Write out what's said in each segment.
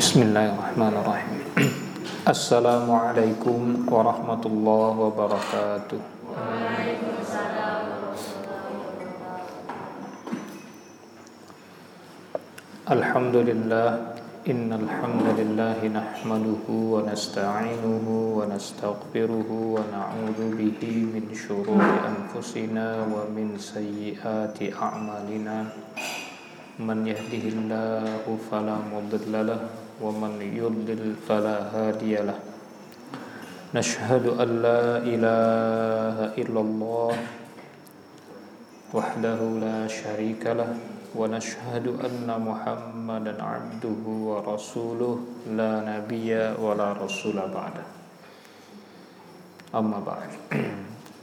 Bismillahirrahmanirrahim. Assalamualaikum warahmatullahi wabarakatuh. Alhamdulillah Innal wa nasta'inuhu wa nastaghfiruhu wa na'udzu bihi min shururi anfusina wa min sayyiati a'malina man yahdihillahu fala mudilla wa man yudlil fala hadiyalah nashhadu an la ilaha illallah wahdahu la syarika lah ونشهد أن محمدا عبده ورسوله لا نبي ولا رسول بعده أما بعد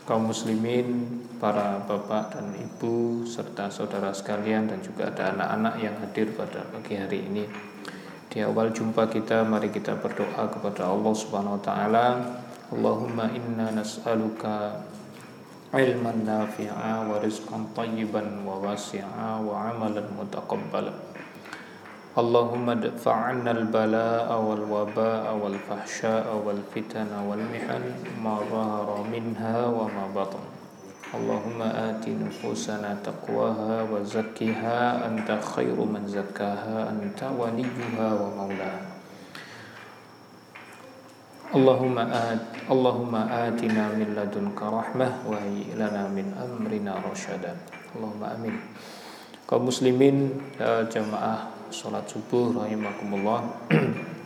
kaum muslimin, para bapak dan ibu serta saudara sekalian dan juga ada anak-anak yang hadir pada pagi hari ini. Di awal jumpa kita mari kita berdoa kepada Allah Subhanahu wa taala. Allahumma inna nas'aluka ilman nafi'a wa rizqan tayyiban wa wasi'a wa amalan mutaqabbala Allahumma dfa'anna al-bala'a wal waba'a wal fahsya'a wal fitana wal mihan ma zahara minha wa ma batan Nufusana taqwaha wa zakkiha anta khairu man zakkaha anta waliyuha wa maulaha Allahumma at Allahumma atina min ladunka rahmah wa lana min amrina rasyada. Allahumma amin. Kaum muslimin uh, jamaah salat subuh rahimakumullah.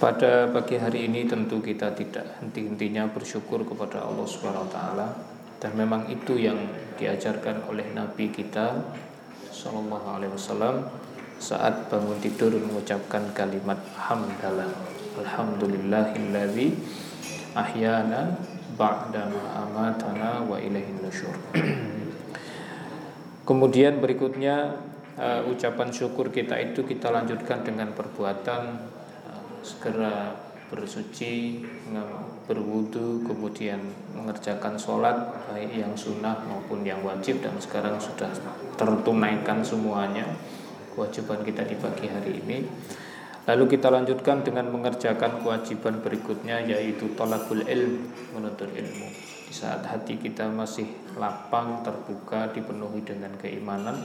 Pada pagi hari ini tentu kita tidak henti-hentinya bersyukur kepada Allah Subhanahu wa taala dan memang itu yang diajarkan oleh nabi kita sallallahu alaihi wasallam saat bangun tidur mengucapkan kalimat hamdalah Alhamdulillahilladzi ahyana ba'dama amatana wa ilaihin nusyur. Kemudian berikutnya uh, ucapan syukur kita itu kita lanjutkan dengan perbuatan segera bersuci, berwudu, kemudian mengerjakan sholat baik yang sunnah maupun yang wajib dan sekarang sudah tertunaikan semuanya kewajiban kita di pagi hari ini. Lalu kita lanjutkan dengan mengerjakan kewajiban berikutnya yaitu tolakul ilm, menuntut ilmu. Di saat hati kita masih lapang, terbuka, dipenuhi dengan keimanan,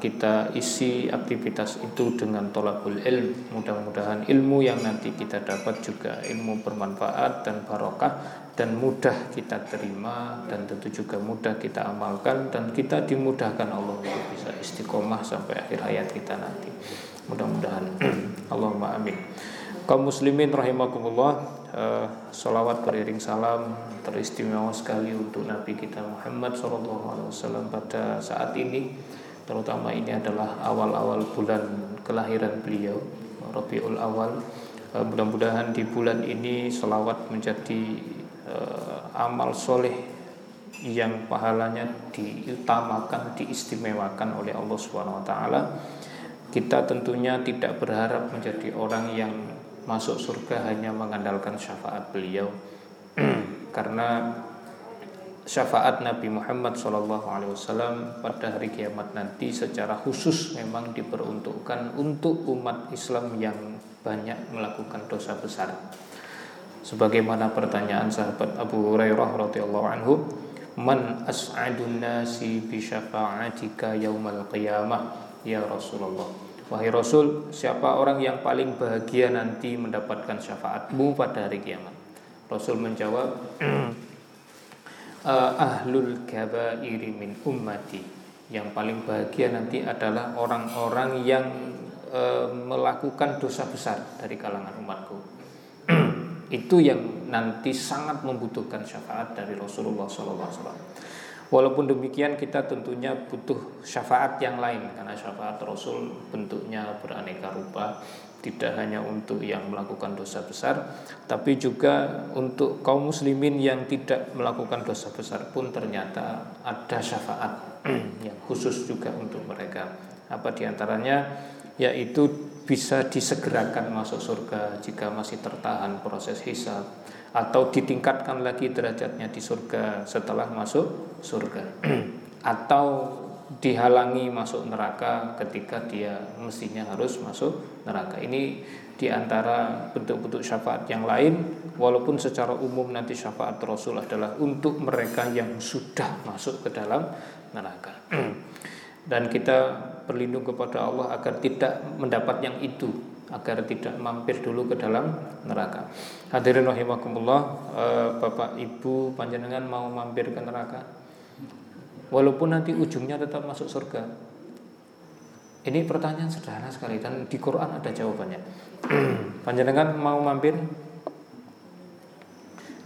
kita isi aktivitas itu dengan tolakul ilm. Mudah-mudahan ilmu yang nanti kita dapat juga ilmu bermanfaat dan barokah dan mudah kita terima dan tentu juga mudah kita amalkan dan kita dimudahkan Allah untuk bisa istiqomah sampai akhir hayat kita nanti. Mudah-mudahan Allahumma amin Kaum muslimin rahimakumullah uh, Salawat beriring salam Teristimewa sekali untuk Nabi kita Muhammad SAW pada saat ini Terutama ini adalah awal-awal bulan kelahiran beliau Rabiul awal. Uh, Mudah-mudahan di bulan ini Salawat menjadi uh, amal soleh yang pahalanya diutamakan, diistimewakan oleh Allah Subhanahu wa taala. Kita tentunya tidak berharap menjadi orang yang masuk surga hanya mengandalkan syafaat beliau. Karena syafaat Nabi Muhammad SAW pada hari kiamat nanti secara khusus memang diperuntukkan untuk umat Islam yang banyak melakukan dosa besar. Sebagaimana pertanyaan sahabat Abu Hurairah radhiyallahu anhu, "Man as'adun nasi bi syafa'atika yaumal qiyamah?" ya Rasulullah Wahai Rasul, siapa orang yang paling bahagia nanti mendapatkan syafaatmu pada hari kiamat? Rasul menjawab, eh, Ahlul kabairi min ummati. Yang paling bahagia nanti adalah orang-orang yang e, melakukan dosa besar dari kalangan umatku. Itu yang nanti sangat membutuhkan syafaat dari Rasulullah SAW. Walaupun demikian kita tentunya butuh syafaat yang lain karena syafaat Rasul bentuknya beraneka rupa tidak hanya untuk yang melakukan dosa besar tapi juga untuk kaum muslimin yang tidak melakukan dosa besar pun ternyata ada syafaat yang khusus juga untuk mereka. Apa di antaranya? Yaitu bisa disegerakan masuk surga jika masih tertahan proses hisab atau ditingkatkan lagi derajatnya di surga setelah masuk surga. Atau dihalangi masuk neraka ketika dia mestinya harus masuk neraka. Ini di antara bentuk-bentuk syafaat yang lain, walaupun secara umum nanti syafaat Rasul adalah untuk mereka yang sudah masuk ke dalam neraka. Dan kita berlindung kepada Allah agar tidak mendapat yang itu, agar tidak mampir dulu ke dalam neraka. Hadirin rahimakumullah, eh, Bapak Ibu panjenengan mau mampir ke neraka? Walaupun nanti ujungnya tetap masuk surga. Ini pertanyaan sederhana sekali dan di Quran ada jawabannya. panjenengan mau mampir?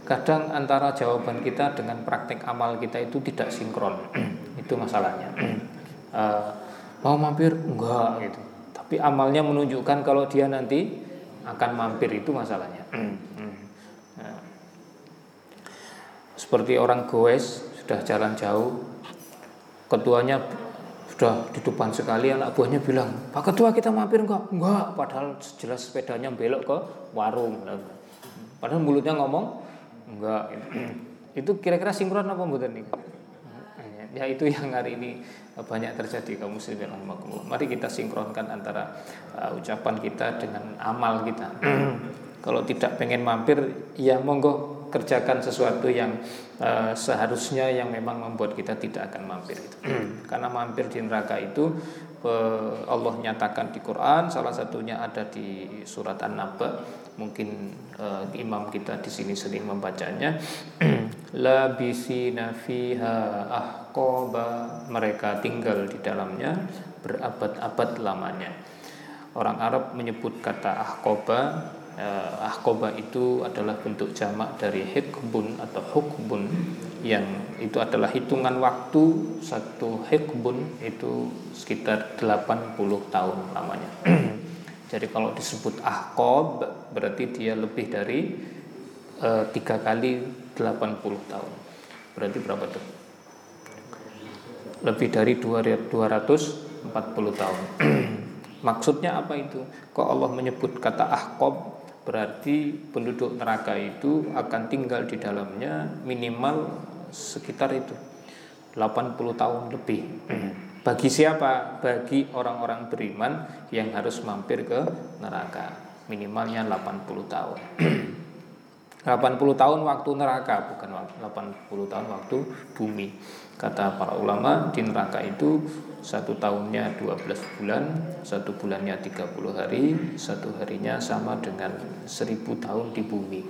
Kadang antara jawaban kita dengan praktek amal kita itu tidak sinkron. itu masalahnya. uh, mau mampir enggak gitu. Tapi amalnya menunjukkan kalau dia nanti akan mampir itu masalahnya. Nah, seperti orang goes sudah jalan jauh, ketuanya sudah di depan sekali anak buahnya bilang Pak Ketua kita mampir enggak? Enggak, padahal jelas sepedanya belok ke warung. Padahal mulutnya ngomong enggak. Itu kira-kira sinkron apa mboten nih? Ya itu yang hari ini banyak terjadi kaum muslimin rahimakumullah. Mari kita sinkronkan antara uh, ucapan kita dengan amal kita. Kalau tidak pengen mampir, ya monggo kerjakan sesuatu yang uh, seharusnya yang memang membuat kita tidak akan mampir itu. Karena mampir di neraka itu uh, Allah nyatakan di Quran, salah satunya ada di surat An-Naba. Mungkin uh, imam kita di sini sering membacanya. La bisina fiha ahqaba mereka tinggal di dalamnya berabad-abad lamanya. Orang Arab menyebut kata ahqaba uh, ahkoba itu adalah bentuk jamak dari hikbun atau hukbun yang itu adalah hitungan waktu satu hikbun itu sekitar 80 tahun lamanya. Jadi kalau disebut ahkob berarti dia lebih dari uh, tiga kali 80 tahun. Berarti berapa tuh? Lebih dari 240 tahun. Maksudnya apa itu? Kok Allah menyebut kata ahkob berarti penduduk neraka itu akan tinggal di dalamnya minimal sekitar itu 80 tahun lebih. Bagi siapa? Bagi orang-orang beriman yang harus mampir ke neraka. Minimalnya 80 tahun. 80 tahun waktu neraka bukan 80 tahun waktu bumi. Kata para ulama di neraka itu satu tahunnya 12 bulan, satu bulannya 30 hari, satu harinya sama dengan 1000 tahun di bumi.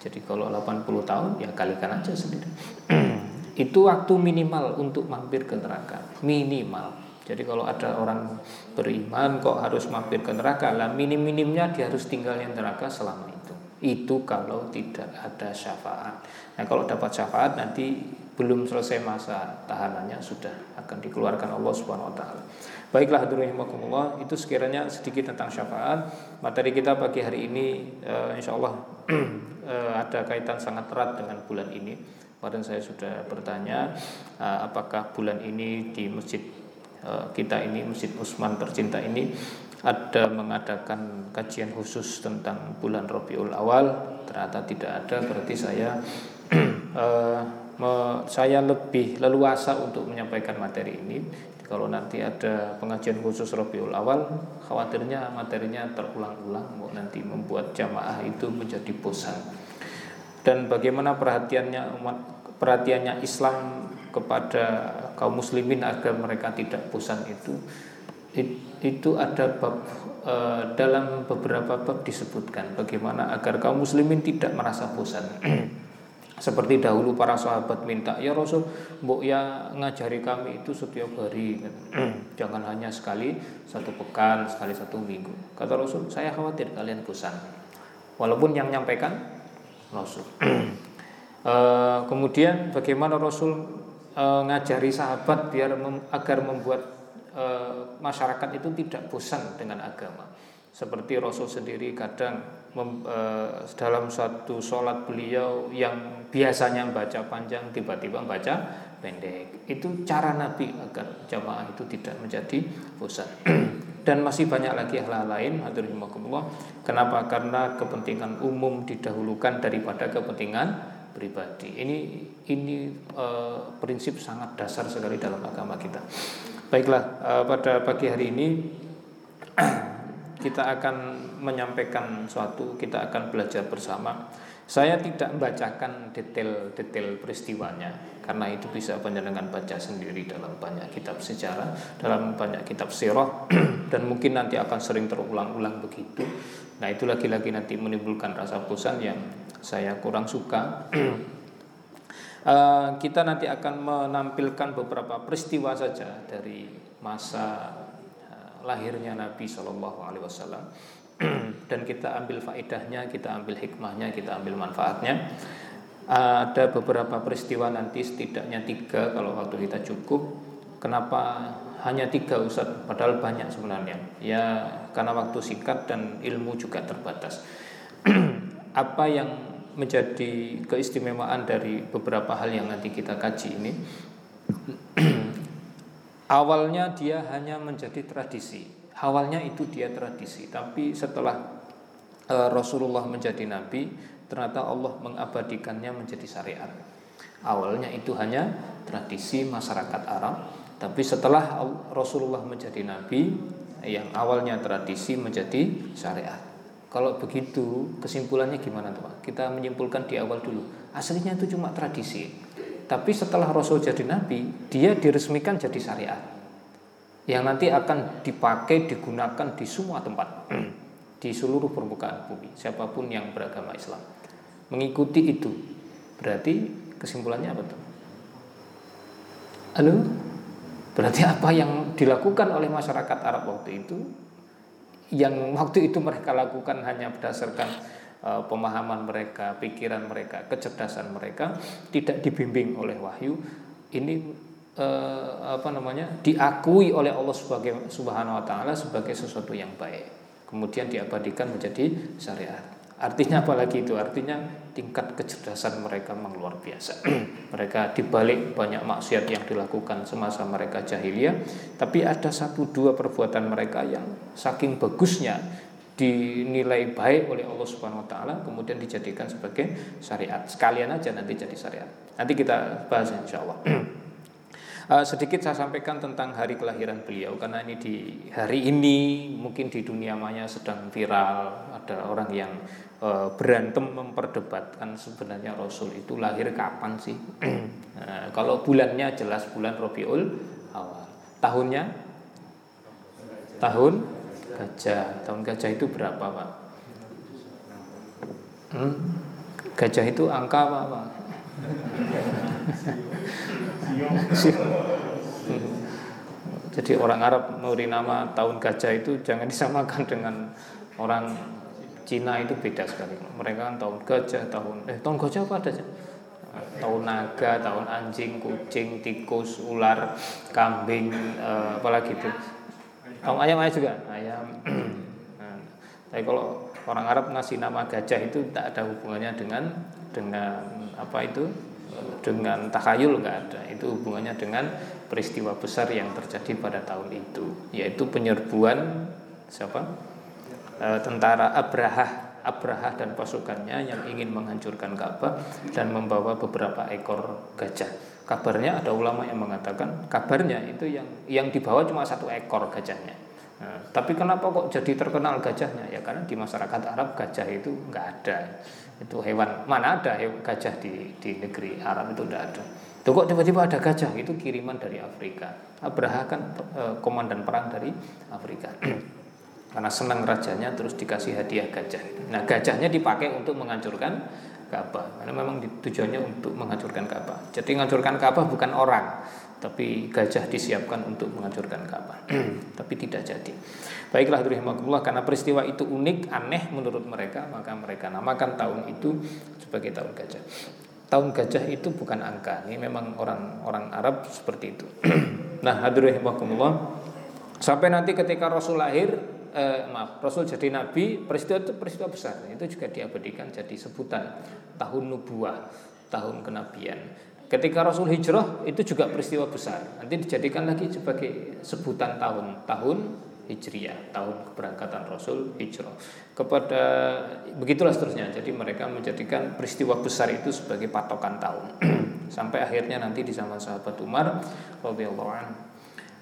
Jadi kalau 80 tahun ya kalikan aja sendiri. itu waktu minimal untuk mampir ke neraka, minimal. Jadi kalau ada orang beriman kok harus mampir ke neraka, lah minim-minimnya dia harus tinggal di neraka selama itu. Itu kalau tidak ada syafaat. Nah kalau dapat syafaat nanti belum selesai masa tahanannya sudah akan dikeluarkan Allah Subhanahu wa taala. Baiklah hadirin itu sekiranya sedikit tentang syafaat. Materi kita pagi hari ini uh, insya Allah uh, ada kaitan sangat erat dengan bulan ini. Kemarin saya sudah bertanya uh, apakah bulan ini di masjid uh, kita ini Masjid Usman tercinta ini ada mengadakan kajian khusus tentang bulan Rabiul Awal. Ternyata tidak ada berarti saya uh, saya lebih leluasa untuk menyampaikan materi ini. Kalau nanti ada pengajian khusus Rabiul Awal, khawatirnya materinya terulang-ulang, nanti membuat jamaah itu menjadi bosan. Dan bagaimana perhatiannya umat perhatiannya Islam kepada kaum muslimin agar mereka tidak bosan itu itu ada bab e, dalam beberapa bab disebutkan bagaimana agar kaum muslimin tidak merasa bosan. Seperti dahulu para sahabat minta, ya Rasul, mbok ya ngajari kami itu setiap hari, jangan hanya sekali satu pekan, sekali satu minggu. Kata Rasul, saya khawatir kalian bosan. Walaupun yang nyampaikan Rasul. e, kemudian bagaimana Rasul e, ngajari sahabat biar mem, agar membuat e, masyarakat itu tidak bosan dengan agama. Seperti Rasul sendiri kadang mem, e, dalam satu sholat beliau yang biasanya baca panjang tiba-tiba baca pendek. Itu cara Nabi agar jamaah itu tidak menjadi bosan. Dan masih banyak lagi hal lain Kenapa? Karena kepentingan umum didahulukan daripada kepentingan pribadi. Ini ini e, prinsip sangat dasar sekali dalam agama kita. Baiklah, uh, pada pagi hari ini kita akan menyampaikan suatu, kita akan belajar bersama. Saya tidak membacakan detail-detail peristiwanya karena itu bisa panjenengan baca sendiri dalam banyak kitab sejarah, dalam banyak kitab sirah dan mungkin nanti akan sering terulang-ulang begitu. Nah, itu lagi-lagi nanti menimbulkan rasa bosan yang saya kurang suka. uh, kita nanti akan menampilkan beberapa peristiwa saja dari masa lahirnya Nabi Shallallahu Alaihi Wasallam dan kita ambil faedahnya, kita ambil hikmahnya, kita ambil manfaatnya. Ada beberapa peristiwa nanti setidaknya tiga kalau waktu kita cukup. Kenapa hanya tiga Ustaz? Padahal banyak sebenarnya. Ya karena waktu singkat dan ilmu juga terbatas. Apa yang menjadi keistimewaan dari beberapa hal yang nanti kita kaji ini? Awalnya dia hanya menjadi tradisi awalnya itu dia tradisi tapi setelah e, Rasulullah menjadi nabi ternyata Allah mengabadikannya menjadi syariat awalnya itu hanya tradisi masyarakat Arab tapi setelah Rasulullah menjadi nabi yang awalnya tradisi menjadi syariat kalau begitu kesimpulannya gimana Pak? Kita menyimpulkan di awal dulu. Aslinya itu cuma tradisi. Tapi setelah Rasul jadi nabi, dia diresmikan jadi syariat. Yang nanti akan dipakai digunakan di semua tempat di seluruh permukaan bumi siapa pun yang beragama Islam. Mengikuti itu. Berarti kesimpulannya apa tuh? Halo? Berarti apa yang dilakukan oleh masyarakat Arab waktu itu yang waktu itu mereka lakukan hanya berdasarkan pemahaman mereka pikiran mereka kecerdasan mereka tidak dibimbing oleh wahyu ini eh, apa namanya diakui oleh Allah sebagai Subhanahu Wa Taala sebagai sesuatu yang baik. Kemudian diabadikan menjadi syariat. Artinya apalagi itu? Artinya tingkat kecerdasan mereka memang luar biasa. mereka dibalik banyak maksiat yang dilakukan semasa mereka jahiliyah, tapi ada satu dua perbuatan mereka yang saking bagusnya dinilai baik oleh Allah Subhanahu wa taala kemudian dijadikan sebagai syariat. Sekalian aja nanti jadi syariat. Nanti kita bahas insya Allah. Uh, sedikit saya sampaikan tentang hari kelahiran beliau karena ini di hari ini mungkin di dunia maya sedang viral ada orang yang uh, berantem memperdebatkan sebenarnya Rasul itu lahir kapan sih? nah, kalau bulannya jelas bulan Robiul awal. Tahunnya tahun gajah. Tahun gajah itu berapa pak? Hmm? Gajah itu angka apa pak? Jadi orang Arab memberi nama tahun gajah itu jangan disamakan dengan orang Cina itu beda sekali. Mereka kan tahun gajah, tahun eh tahun gajah apa ada? Tahun naga, tahun anjing, kucing, tikus, ular, kambing, eh, apalagi itu. Tahun ayam ayam juga, ayam. nah, tapi kalau orang Arab ngasih nama gajah itu tak ada hubungannya dengan dengan apa itu? Dengan takhayul nggak ada. Itu hubungannya dengan peristiwa besar yang terjadi pada tahun itu yaitu penyerbuan siapa? E, tentara Abraha Abraha dan pasukannya yang ingin menghancurkan Ka'bah dan membawa beberapa ekor gajah kabarnya ada ulama yang mengatakan kabarnya itu yang yang dibawa cuma satu ekor gajahnya. Nah, tapi kenapa kok jadi terkenal gajahnya? Ya karena di masyarakat Arab gajah itu nggak ada. Itu hewan mana ada hewan gajah di di negeri Arab itu tidak ada. Tuh kok tiba-tiba ada gajah? Itu kiriman dari Afrika. Abraha kan e, komandan perang dari Afrika. Karena senang rajanya terus dikasih hadiah gajah. Nah gajahnya dipakai untuk menghancurkan Ka'bah karena memang tujuannya untuk menghancurkan Ka'bah jadi menghancurkan Ka'bah bukan orang tapi gajah disiapkan untuk menghancurkan Ka'bah tapi tidak jadi. Baiklah rahimakumullah karena peristiwa itu unik aneh menurut mereka maka mereka namakan tahun itu sebagai tahun gajah. Tahun gajah itu bukan angka. Ini memang orang-orang Arab seperti itu. Nah hadirin rahimakumullah sampai nanti ketika Rasul lahir eh, maaf Rasul jadi nabi peristiwa itu peristiwa besar itu juga diabadikan jadi sebutan tahun nubuah tahun kenabian Ketika Rasul hijrah itu juga peristiwa besar. Nanti dijadikan lagi sebagai sebutan tahun, tahun Hijriah, tahun keberangkatan Rasul hijrah. Kepada begitulah seterusnya. Jadi mereka menjadikan peristiwa besar itu sebagai patokan tahun. Sampai akhirnya nanti di zaman sahabat Umar radhiyallahu anhu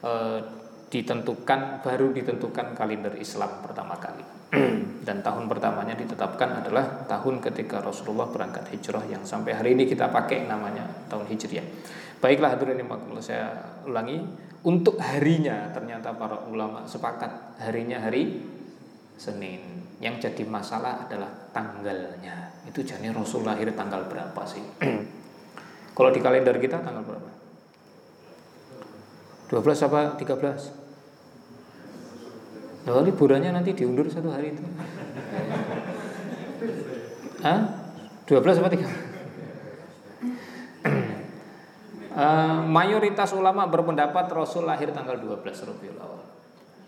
eh, ditentukan baru ditentukan kalender Islam pertama kali dan tahun pertamanya ditetapkan adalah tahun ketika Rasulullah berangkat hijrah yang sampai hari ini kita pakai namanya tahun hijriah. Baiklah hadirin yang saya ulangi untuk harinya ternyata para ulama sepakat harinya hari Senin. Yang jadi masalah adalah tanggalnya. Itu jadi Rasul lahir tanggal berapa sih? Kalau di kalender kita tanggal berapa? 12 apa 13? Oh, liburannya nanti diundur satu hari itu. Hah? 12 apa 13? Uh, mayoritas ulama berpendapat Rasul lahir tanggal 12 Rabiul Awal.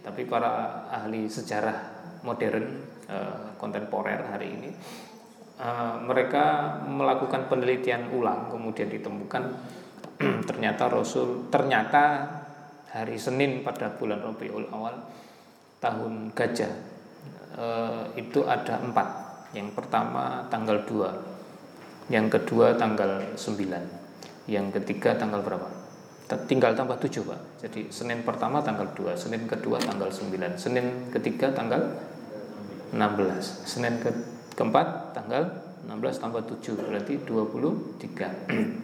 Tapi para ahli sejarah modern uh, kontemporer hari ini uh, mereka melakukan penelitian ulang kemudian ditemukan ternyata Rasul ternyata hari Senin pada bulan Rabiul Awal tahun gajah. E, itu ada empat. Yang pertama tanggal 2 Yang kedua tanggal 9 Yang ketiga tanggal berapa? Tinggal tambah 7 Pak. Jadi Senin pertama tanggal 2 Senin kedua tanggal 9 Senin ketiga tanggal 16 Senin ke keempat tanggal 16 tambah 7 Berarti 23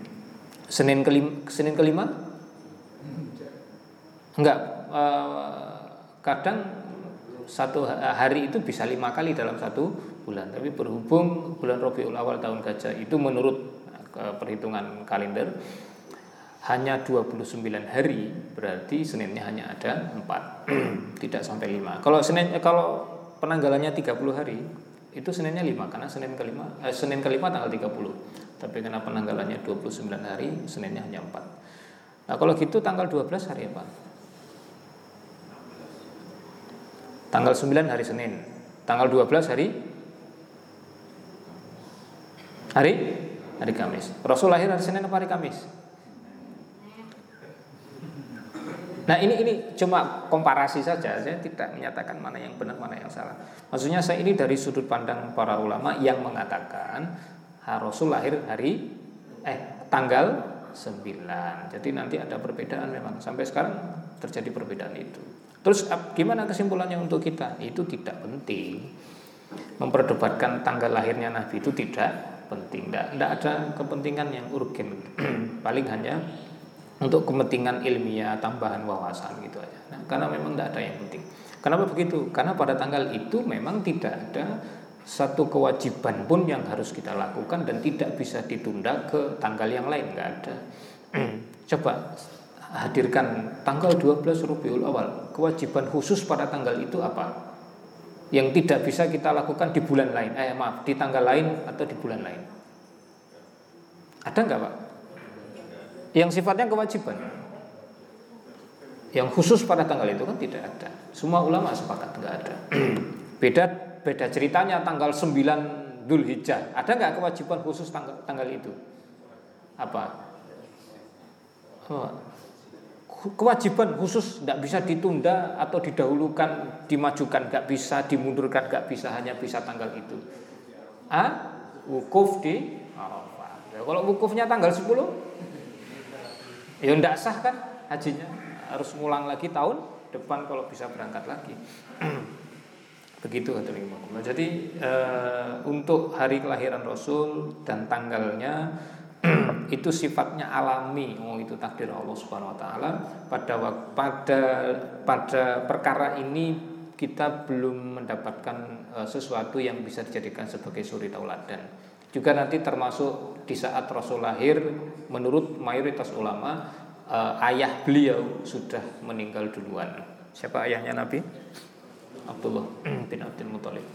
Senin kelima, Senin kelima Enggak, uh, kadang satu hari itu bisa lima kali dalam satu bulan. Tapi berhubung bulan Rabiul Awal tahun gajah itu menurut uh, perhitungan kalender hanya 29 hari berarti Seninnya hanya ada 4 tidak sampai 5 kalau Senin eh, kalau penanggalannya 30 hari itu Seninnya 5 karena Senin kelima eh, Senin kelima tanggal 30 tapi karena penanggalannya 29 hari Seninnya hanya 4 nah kalau gitu tanggal 12 hari apa Tanggal 9 hari Senin. Tanggal 12 hari hari hari Kamis. Rasul lahir hari Senin apa hari Kamis? Nah ini ini cuma komparasi saja, saya tidak menyatakan mana yang benar mana yang salah. Maksudnya saya ini dari sudut pandang para ulama yang mengatakan Rasul lahir hari eh tanggal 9. Jadi nanti ada perbedaan memang sampai sekarang terjadi perbedaan itu. Terus gimana kesimpulannya untuk kita? Itu tidak penting. Memperdebatkan tanggal lahirnya Nabi itu tidak penting. Tidak, tidak ada kepentingan yang urgen. Paling hanya untuk kepentingan ilmiah, tambahan wawasan gitu aja. Nah, karena memang tidak ada yang penting. Kenapa begitu? Karena pada tanggal itu memang tidak ada satu kewajiban pun yang harus kita lakukan dan tidak bisa ditunda ke tanggal yang lain nggak ada. Coba hadirkan tanggal 12 Rabiul Awal. Kewajiban khusus pada tanggal itu apa? Yang tidak bisa kita lakukan di bulan lain. Eh maaf, di tanggal lain atau di bulan lain. Ada nggak Pak? Yang sifatnya kewajiban. Yang khusus pada tanggal itu kan tidak ada. Semua ulama sepakat nggak ada. beda beda ceritanya tanggal 9 Dhul Hijjah. Ada nggak kewajiban khusus tanggal, tanggal itu? Apa? Oh, kewajiban khusus tidak bisa ditunda atau didahulukan, dimajukan, nggak bisa dimundurkan, nggak bisa hanya bisa tanggal itu. A wukuf di. Ya, kalau wukufnya tanggal 10 ya tidak sah kan hajinya harus ngulang lagi tahun depan kalau bisa berangkat lagi. Begitu Jadi e, untuk hari kelahiran Rasul dan tanggalnya itu sifatnya alami. Oh itu takdir Allah Subhanahu wa taala. Pada pada pada perkara ini kita belum mendapatkan uh, sesuatu yang bisa dijadikan sebagai suri tauladan. Juga nanti termasuk di saat Rasul lahir menurut mayoritas ulama uh, ayah beliau sudah meninggal duluan. Siapa ayahnya Nabi? Abdullah bin Abdul Muthalib.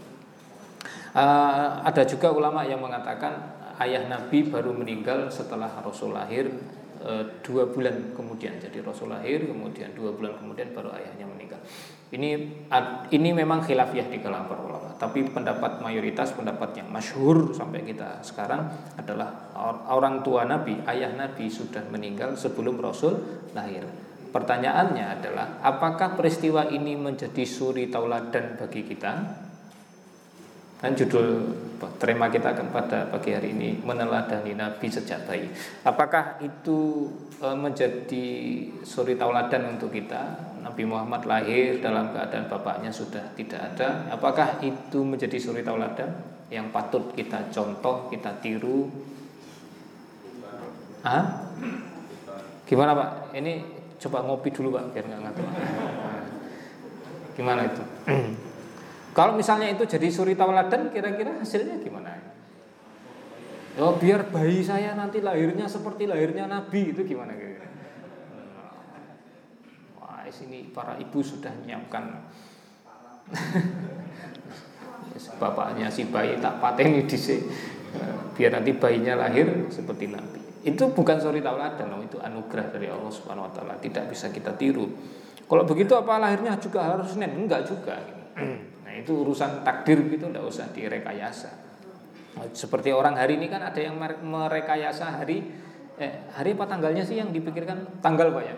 Uh, ada juga ulama yang mengatakan ayah Nabi baru meninggal setelah Rasul lahir e, dua bulan kemudian. Jadi Rasul lahir kemudian dua bulan kemudian baru ayahnya meninggal. Ini ini memang khilafiyah di kalangan para ulama. Tapi pendapat mayoritas pendapat yang masyhur sampai kita sekarang adalah orang tua Nabi, ayah Nabi sudah meninggal sebelum Rasul lahir. Pertanyaannya adalah apakah peristiwa ini menjadi suri tauladan bagi kita? Dan judul tema kita akan pada pagi hari ini meneladani Nabi sejak bayi. Apakah itu e, menjadi suri tauladan untuk kita? Nabi Muhammad lahir dalam keadaan bapaknya sudah tidak ada. Apakah itu menjadi suri tauladan yang patut kita contoh, kita tiru? Ah? Gimana Pak? Ini coba ngopi dulu Pak biar nggak ngantuk. Gimana itu? Kalau misalnya itu jadi suri tauladan, kira-kira hasilnya gimana? Oh, biar bayi saya nanti lahirnya seperti lahirnya Nabi itu gimana kira-kira? Wah, sini para ibu sudah menyiapkan bapaknya si bayi tak pateni di biar nanti bayinya lahir seperti Nabi. Itu bukan suri tauladan, itu anugerah dari Allah Subhanahu wa taala, tidak bisa kita tiru. Kalau begitu apa lahirnya juga harus Senin? Enggak juga. Itu urusan takdir gitu, tidak usah direkayasa. Seperti orang hari ini kan ada yang merekayasa hari eh, hari apa tanggalnya sih yang dipikirkan tanggal pak ya?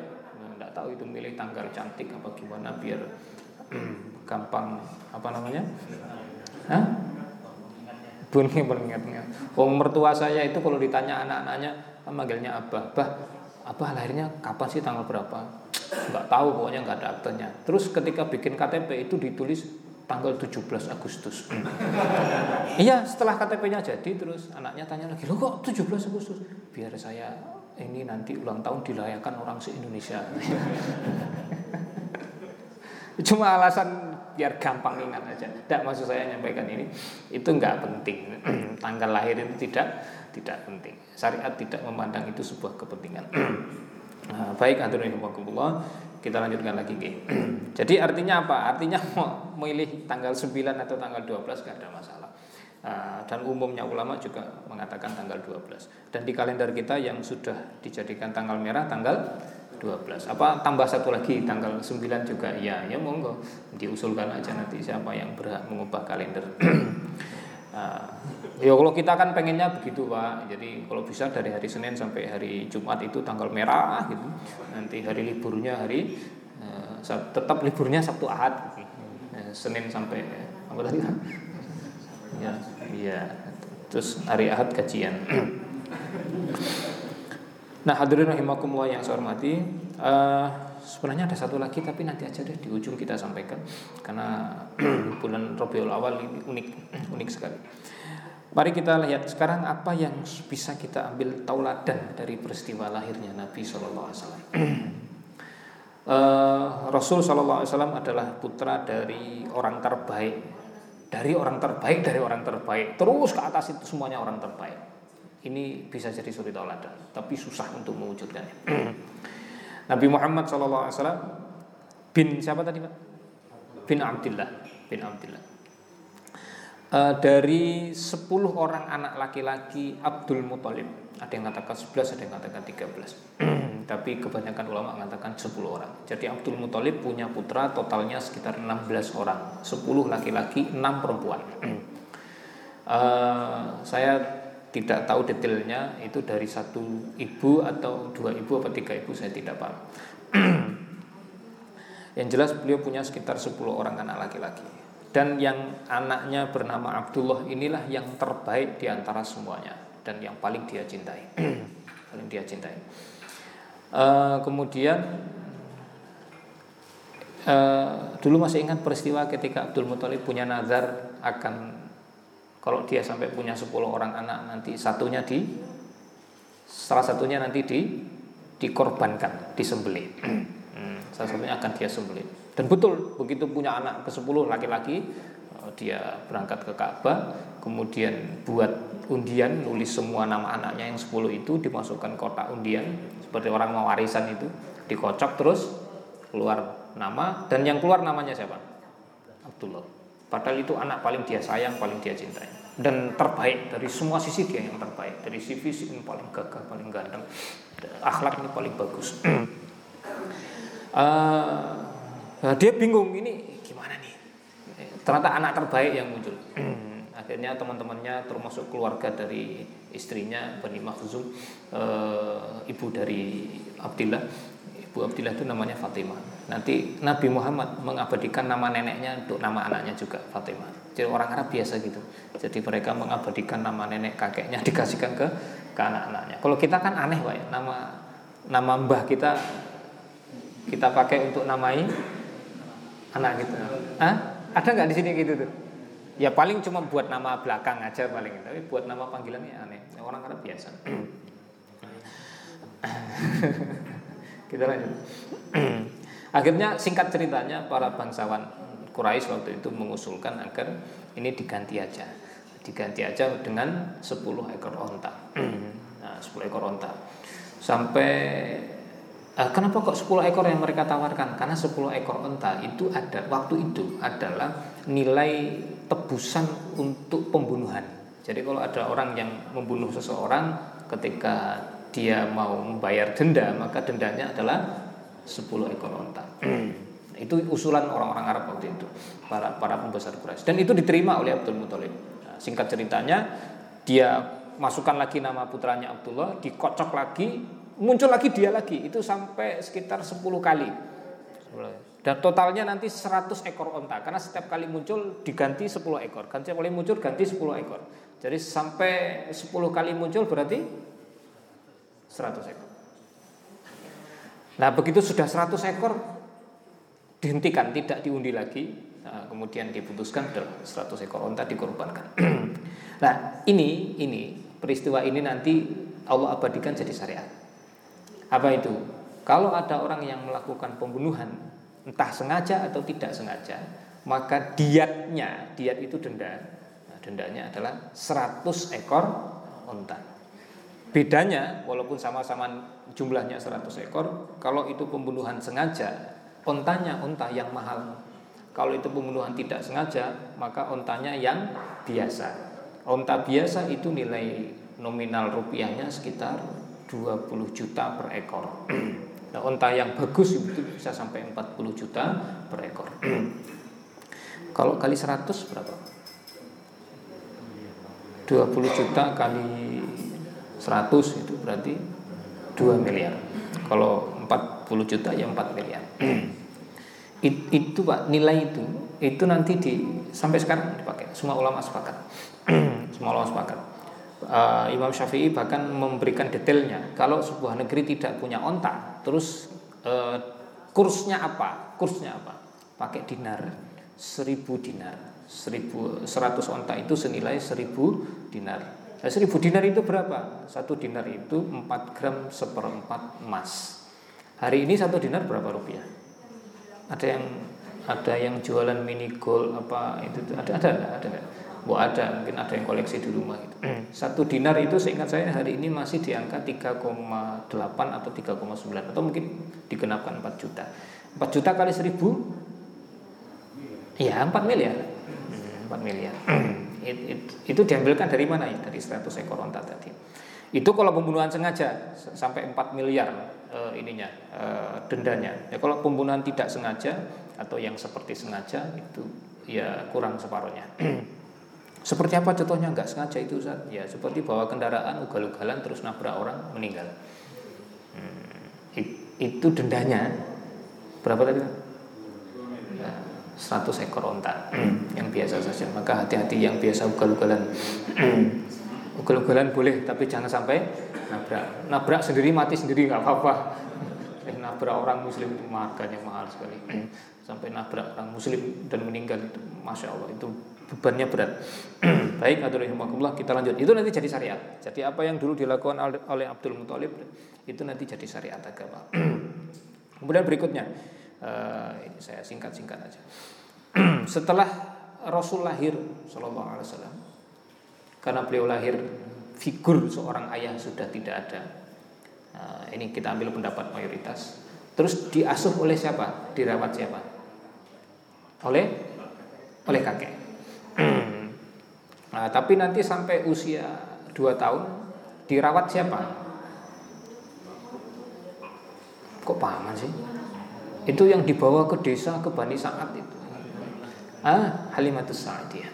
Nah, tahu itu milih tanggal cantik apa gimana biar gampang apa namanya? Hah? Bunyi mengingatnya. Oh mertua saya itu kalau ditanya anak-anaknya manggilnya abah, bah, abah lahirnya kapan sih tanggal berapa? nggak tahu pokoknya nggak ada aktenya terus ketika bikin KTP itu ditulis tanggal 17 Agustus. Iya setelah KTP-nya jadi terus anaknya tanya lagi lo kok 17 Agustus? Biar saya ini nanti ulang tahun dilayakan orang se-Indonesia. Cuma alasan biar gampang ingat aja. Tidak maksud saya nyampaikan ini itu nggak penting. Tanggal lahir itu tidak tidak penting. Syariat tidak memandang itu sebuah kepentingan. Nah, baik hadirin rahimakumullah, kita lanjutkan lagi G. Jadi artinya apa? Artinya mau memilih tanggal 9 atau tanggal 12 gak ada masalah. Uh, dan umumnya ulama juga mengatakan tanggal 12. Dan di kalender kita yang sudah dijadikan tanggal merah tanggal 12. Apa tambah satu lagi tanggal 9 juga? Ya, ya monggo diusulkan aja nanti siapa yang berhak mengubah kalender. uh, Ya kalau kita kan pengennya begitu Pak. Jadi kalau bisa dari hari Senin sampai hari Jumat itu tanggal merah gitu. Nanti hari liburnya hari uh, tetap liburnya Sabtu Ahad. Gitu. Senin sampai apa tadi? ya, iya. Terus hari Ahad kajian. nah hadirin rahimakumullah yang saya hormati. Uh, sebenarnya ada satu lagi tapi nanti aja deh di ujung kita sampaikan karena bulan Rabiul Awal ini unik unik sekali. Mari kita lihat sekarang apa yang bisa kita ambil tauladan dari peristiwa lahirnya Nabi Shallallahu Alaihi Wasallam. Eh, Rasul Shallallahu Alaihi Wasallam adalah putra dari orang terbaik, dari orang terbaik, dari orang terbaik, terus ke atas itu semuanya orang terbaik. Ini bisa jadi suri tauladan, tapi susah untuk mewujudkannya. Nabi Muhammad Wasallam bin siapa tadi pak? Bin Abdullah, bin Abdullah uh, dari 10 orang anak laki-laki Abdul Muthalib ada yang mengatakan 11 ada yang mengatakan 13 tapi kebanyakan ulama mengatakan 10 orang. Jadi Abdul Muthalib punya putra totalnya sekitar 16 orang. 10 laki-laki 6 perempuan. Uh, saya tidak tahu detailnya itu dari satu ibu atau dua ibu atau tiga ibu saya tidak paham. Yang jelas beliau punya sekitar 10 orang anak laki-laki. Dan yang anaknya bernama Abdullah inilah yang terbaik di antara semuanya dan yang paling dia cintai. Paling dia cintai. Uh, kemudian uh, dulu masih ingat peristiwa ketika Abdul Muthalib punya nazar akan kalau dia sampai punya 10 orang anak nanti satunya di salah satunya nanti di dikorbankan disembelih hmm, salah satunya akan dia sembelih dan betul begitu punya anak ke-10 laki-laki eh, dia berangkat ke Ka'bah, kemudian buat undian, nulis semua nama anaknya yang 10 itu dimasukkan kotak undian seperti orang mau warisan itu, dikocok terus keluar nama dan yang keluar namanya siapa? Abdullah. Padahal itu anak paling dia sayang, paling dia cintai dan terbaik dari semua sisi dia yang terbaik dari sisi fisik ini paling gagah, paling ganteng, akhlak ini paling bagus. uh, dia bingung ini gimana nih? Ternyata anak terbaik yang muncul. Akhirnya teman-temannya termasuk keluarga dari istrinya Bani Makhzum, e, ibu dari Abdillah, Ibu Abdillah itu namanya Fatimah. Nanti Nabi Muhammad mengabadikan nama neneknya untuk nama anaknya juga Fatimah. Jadi orang Arab biasa gitu. Jadi mereka mengabadikan nama nenek kakeknya dikasihkan ke ke anak-anaknya. Kalau kita kan aneh pak ya, nama nama mbah kita kita pakai untuk namai anak kita. Hah? Ada nggak di sini gitu tuh? Ya paling cuma buat nama belakang aja paling, tapi buat nama panggilannya aneh. Orang Arab biasa. Kita lanjut. Akhirnya singkat ceritanya para bangsawan Quraisy waktu itu mengusulkan agar ini diganti aja. Diganti aja dengan 10 ekor onta. Nah, 10 ekor onta. Sampai eh, kenapa kok 10 ekor yang mereka tawarkan? Karena 10 ekor onta itu ada waktu itu adalah nilai tebusan untuk pembunuhan. Jadi kalau ada orang yang membunuh seseorang ketika dia mau membayar denda maka dendanya adalah 10 ekor onta. itu usulan orang-orang Arab waktu itu para para pembesar Quraisy dan itu diterima oleh Abdul Muthalib. Nah, singkat ceritanya dia masukkan lagi nama putranya Abdullah, dikocok lagi, muncul lagi dia lagi. Itu sampai sekitar 10 kali. Dan totalnya nanti 100 ekor onta karena setiap kali muncul diganti 10 ekor. Ganti kali muncul ganti 10 ekor. Jadi sampai 10 kali muncul berarti 100 ekor. Nah begitu sudah 100 ekor dihentikan, tidak diundi lagi. Nah, kemudian diputuskan 100 ekor onta dikorbankan. nah ini ini peristiwa ini nanti Allah abadikan jadi syariat. Apa itu? Kalau ada orang yang melakukan pembunuhan entah sengaja atau tidak sengaja, maka diatnya, diat itu denda. Nah, dendanya adalah 100 ekor onta. Bedanya walaupun sama-sama jumlahnya 100 ekor, kalau itu pembunuhan sengaja, ontanya onta yang mahal. Kalau itu pembunuhan tidak sengaja, maka ontanya yang biasa. Onta biasa itu nilai nominal rupiahnya sekitar 20 juta per ekor. Nah, yang bagus itu bisa sampai 40 juta per ekor. Kalau kali 100 berapa? 20 juta kali 100 itu berarti 2 miliar. Kalau 40 juta ya 4 miliar. It, itu Pak, nilai itu itu nanti di sampai sekarang dipakai. Semua ulama sepakat. Semua ulama sepakat. Uh, Imam Syafi'i bahkan memberikan detailnya. Kalau sebuah negeri tidak punya onta, terus uh, kursnya apa? Kursnya apa? Pakai dinar, 1000 dinar. 1000 100 onta itu senilai 1000 dinar Nah, seribu dinar itu berapa? Satu dinar itu 4 gram seperempat emas. Hari ini satu dinar berapa rupiah? Ada yang ada yang jualan mini gold apa itu ada ada ada ada Bu ada mungkin ada yang koleksi di rumah gitu. Satu dinar itu seingat saya hari ini masih di angka 3,8 atau 3,9 atau mungkin digenapkan 4 juta. 4 juta kali 1000 Iya 4 miliar. 4 miliar. It, it, itu diambilkan dari mana ya? Dari 100 ekor onta tadi. Itu kalau pembunuhan sengaja sampai 4 miliar uh, ininya uh, dendanya. Ya kalau pembunuhan tidak sengaja atau yang seperti sengaja itu ya kurang separuhnya. seperti apa contohnya nggak sengaja itu Ustaz? Ya seperti bawa kendaraan ugal-ugalan terus nabrak orang meninggal. Hmm, it, itu dendanya berapa tadi? 100 ekor onta yang biasa saja. Maka hati-hati yang biasa ugal-ugalan. Ugal-ugalan boleh tapi jangan sampai nabrak. Nabrak sendiri mati sendiri nggak apa-apa. Nabrak orang muslim itu marganya mahal sekali. Sampai nabrak orang muslim dan meninggal itu masya Allah itu bebannya berat. Baik aturannya kita lanjut. Itu nanti jadi syariat. Jadi apa yang dulu dilakukan oleh Abdul Muthalib itu nanti jadi syariat agama. Kemudian berikutnya uh, ini saya singkat-singkat aja. Setelah Rasul lahir Shallallahu Alaihi Wasallam, karena beliau lahir figur seorang ayah sudah tidak ada. Uh, ini kita ambil pendapat mayoritas. Terus diasuh oleh siapa? Dirawat siapa? Oleh oleh kakek. nah, tapi nanti sampai usia 2 tahun dirawat siapa? Kok pahaman sih? Itu yang dibawa ke desa ke Bani Sa'ad itu. Ah, Halimatus Sa'adiyah.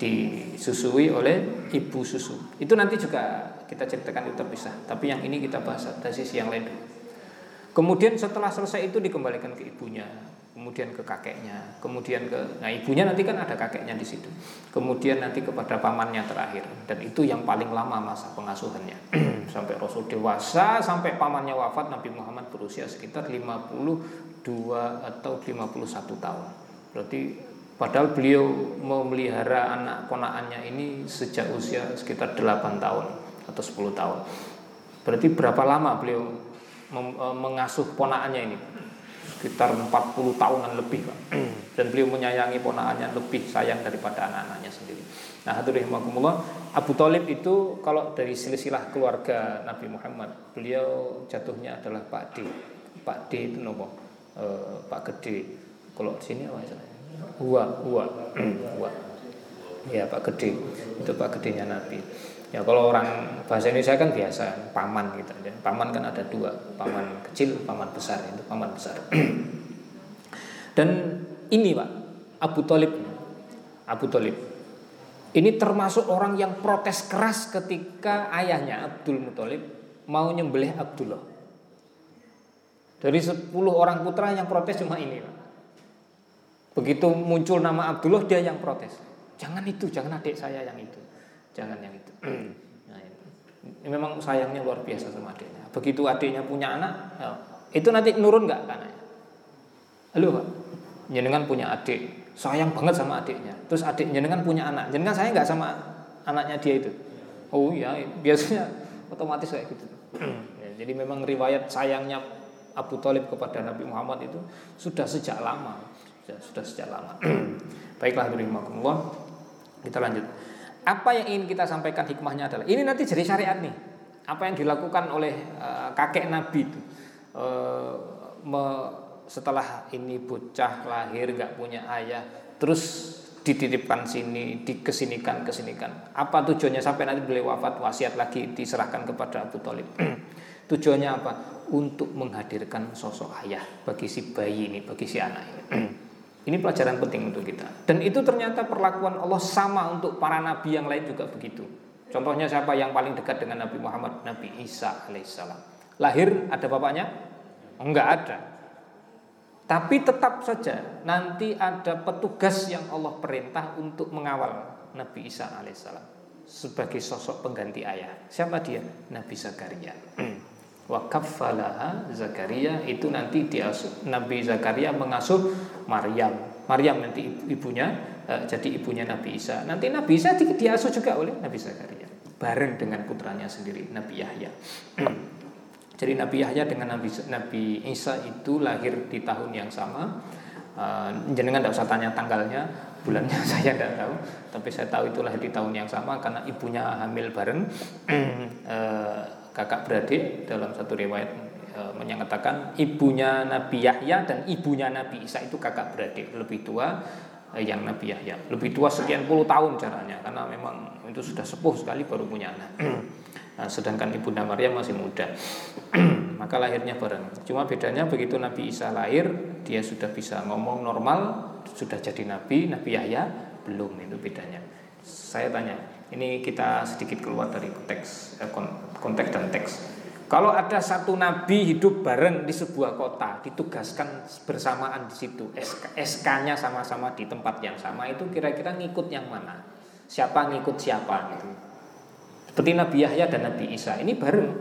Disusui oleh ibu susu. Itu nanti juga kita ceritakan itu terpisah. Tapi yang ini kita bahas dari sisi yang lain. Kemudian setelah selesai itu dikembalikan ke ibunya, kemudian ke kakeknya, kemudian ke nah ibunya nanti kan ada kakeknya di situ. Kemudian nanti kepada pamannya terakhir dan itu yang paling lama masa pengasuhannya. sampai Rasul dewasa, sampai pamannya wafat Nabi Muhammad berusia sekitar 52 atau 51 tahun. Berarti padahal beliau memelihara anak ponaannya ini sejak usia sekitar 8 tahun atau 10 tahun. Berarti berapa lama beliau E, mengasuh ponaannya ini sekitar 40 tahunan lebih Pak. dan beliau menyayangi ponaannya lebih sayang daripada anak-anaknya sendiri. Nah, hadirin Abu Talib itu kalau dari silsilah keluarga Nabi Muhammad, beliau jatuhnya adalah Pak D. Pak D itu nopo? E, Pak Gede. Kalau di sini apa istilahnya? Hua, Hua, Hua. Ya, Pak Gede. Itu Pak Gedenya Nabi. Ya kalau orang bahasa Indonesia kan biasa paman gitu ya. Paman kan ada dua, paman kecil, paman besar itu paman besar. Dan ini Pak, Abu Talib Abu Talib ini termasuk orang yang protes keras ketika ayahnya Abdul Muthalib mau nyembelih Abdullah. Dari 10 orang putra yang protes cuma ini Pak. Begitu muncul nama Abdullah dia yang protes. Jangan itu, jangan adik saya yang itu jangan yang itu. Nah, ini memang sayangnya luar biasa sama adiknya. Begitu adiknya punya anak, ya, itu nanti nurun nggak kan? Halo pak, jenengan punya adik, sayang banget sama adiknya. Terus adik jenengan punya anak, jenengan saya nggak sama anaknya dia itu. Oh iya, biasanya otomatis kayak gitu. ya, jadi memang riwayat sayangnya Abu Talib kepada Nabi Muhammad itu sudah sejak lama, sudah, sejak lama. Baiklah, kita lanjut. Apa yang ingin kita sampaikan hikmahnya adalah ini nanti jadi syariat nih. Apa yang dilakukan oleh uh, kakek Nabi itu me, setelah ini bocah lahir nggak punya ayah, terus dititipkan sini, dikesinikan kesinikan. Apa tujuannya sampai nanti beliau wafat wasiat lagi diserahkan kepada Abu Talib. tujuannya apa? Untuk menghadirkan sosok ayah bagi si bayi ini, bagi si anak ini. Ini pelajaran penting untuk kita. Dan itu ternyata perlakuan Allah sama untuk para nabi yang lain juga begitu. Contohnya siapa yang paling dekat dengan Nabi Muhammad? Nabi Isa alaihissalam. Lahir ada bapaknya? Enggak ada. Tapi tetap saja nanti ada petugas yang Allah perintah untuk mengawal Nabi Isa alaihissalam sebagai sosok pengganti ayah. Siapa dia? Nabi Zakaria. wa Zakaria itu nanti diasuh Nabi Zakaria mengasuh Maryam. Maryam nanti ibunya uh, jadi ibunya Nabi Isa. Nanti Nabi Isa di, diasuh juga oleh Nabi Zakaria bareng dengan putranya sendiri Nabi Yahya. jadi Nabi Yahya dengan Nabi Nabi Isa itu lahir di tahun yang sama. Uh, jenengan tidak usah tanya tanggalnya, bulannya saya tidak tahu, tapi saya tahu itu lahir di tahun yang sama karena ibunya hamil bareng. uh, kakak beradik dalam satu riwayat e, menyatakan ibunya Nabi Yahya dan ibunya Nabi Isa itu kakak beradik lebih tua e, yang Nabi Yahya. Lebih tua sekian puluh tahun caranya karena memang itu sudah sepuh sekali baru punya anak. Nah, sedangkan ibunda Maria masih muda. Maka lahirnya bareng. Cuma bedanya begitu Nabi Isa lahir dia sudah bisa ngomong normal sudah jadi Nabi Nabi Yahya belum itu bedanya. Saya tanya ini kita sedikit keluar dari konteks eh, konteks dan teks. Kalau ada satu nabi hidup bareng di sebuah kota, ditugaskan bersamaan di situ, SK-nya sama-sama di tempat yang sama, itu kira-kira ngikut yang mana? Siapa ngikut siapa gitu. Seperti Nabi Yahya dan Nabi Isa, ini bareng.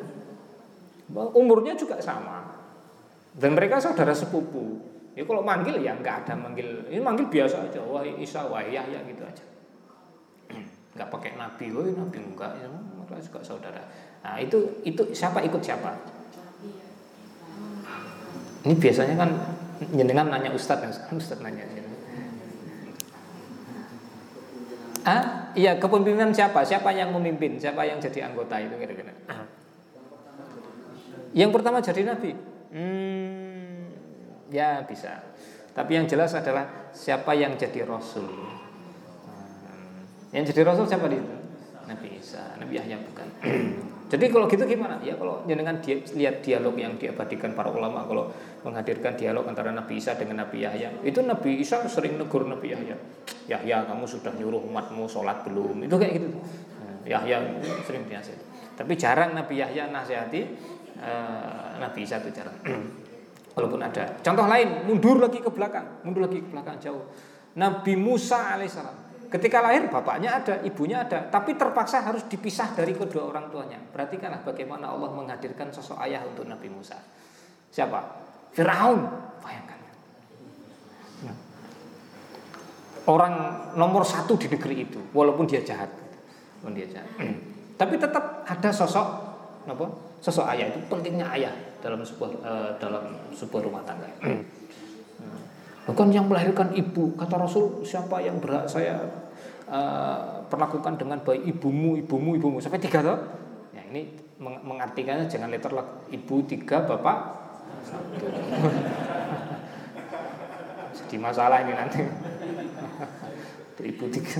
Umurnya juga sama. Dan mereka saudara sepupu. Ya kalau manggil ya nggak ada manggil, ini manggil biasa aja, wah Isa, wah Yahya gitu aja nggak pakai nabi, oh nabi enggak, ya, mereka juga saudara. Nah itu itu siapa ikut siapa? Ini biasanya kan jenengan nanya ustadz kan ustadz nanya. Ah, iya kepemimpinan siapa? Siapa yang memimpin? Siapa yang jadi anggota itu kira-kira? Yang pertama jadi nabi. Hmm, ya bisa. Tapi yang jelas adalah siapa yang jadi rasul. Yang jadi rasul siapa di situ? Nabi Isa, Nabi Yahya bukan. jadi kalau gitu gimana? Ya kalau dengan dia lihat dialog yang diabadikan para ulama kalau menghadirkan dialog antara Nabi Isa dengan Nabi Yahya, itu Nabi Isa sering negur Nabi Yahya. Yahya kamu sudah nyuruh umatmu sholat belum? Itu kayak gitu. Nah, Yahya sering biasa. Tapi jarang Nabi Yahya nasihati uh, Nabi Isa itu jarang. Walaupun ada. Contoh lain, mundur lagi ke belakang, mundur lagi ke belakang jauh. Nabi Musa alaihissalam Ketika lahir bapaknya ada, ibunya ada, tapi terpaksa harus dipisah dari kedua orang tuanya. Perhatikanlah bagaimana Allah menghadirkan sosok ayah untuk Nabi Musa. Siapa? Firaun. Bayangkan. Orang nomor satu di negeri itu, walaupun dia jahat, walaupun dia jahat. tapi tetap ada sosok apa? Sosok ayah itu pentingnya ayah dalam sebuah uh, dalam sebuah rumah tangga. Bukan yang melahirkan ibu. Kata Rasul, siapa yang berhak saya uh, perlakukan dengan baik ibumu, ibumu, ibumu. Sampai tiga tuh. Ya, ini meng mengartikannya jangan letter. Ibu tiga, bapak satu. Jadi masalah ini nanti. ibu tiga.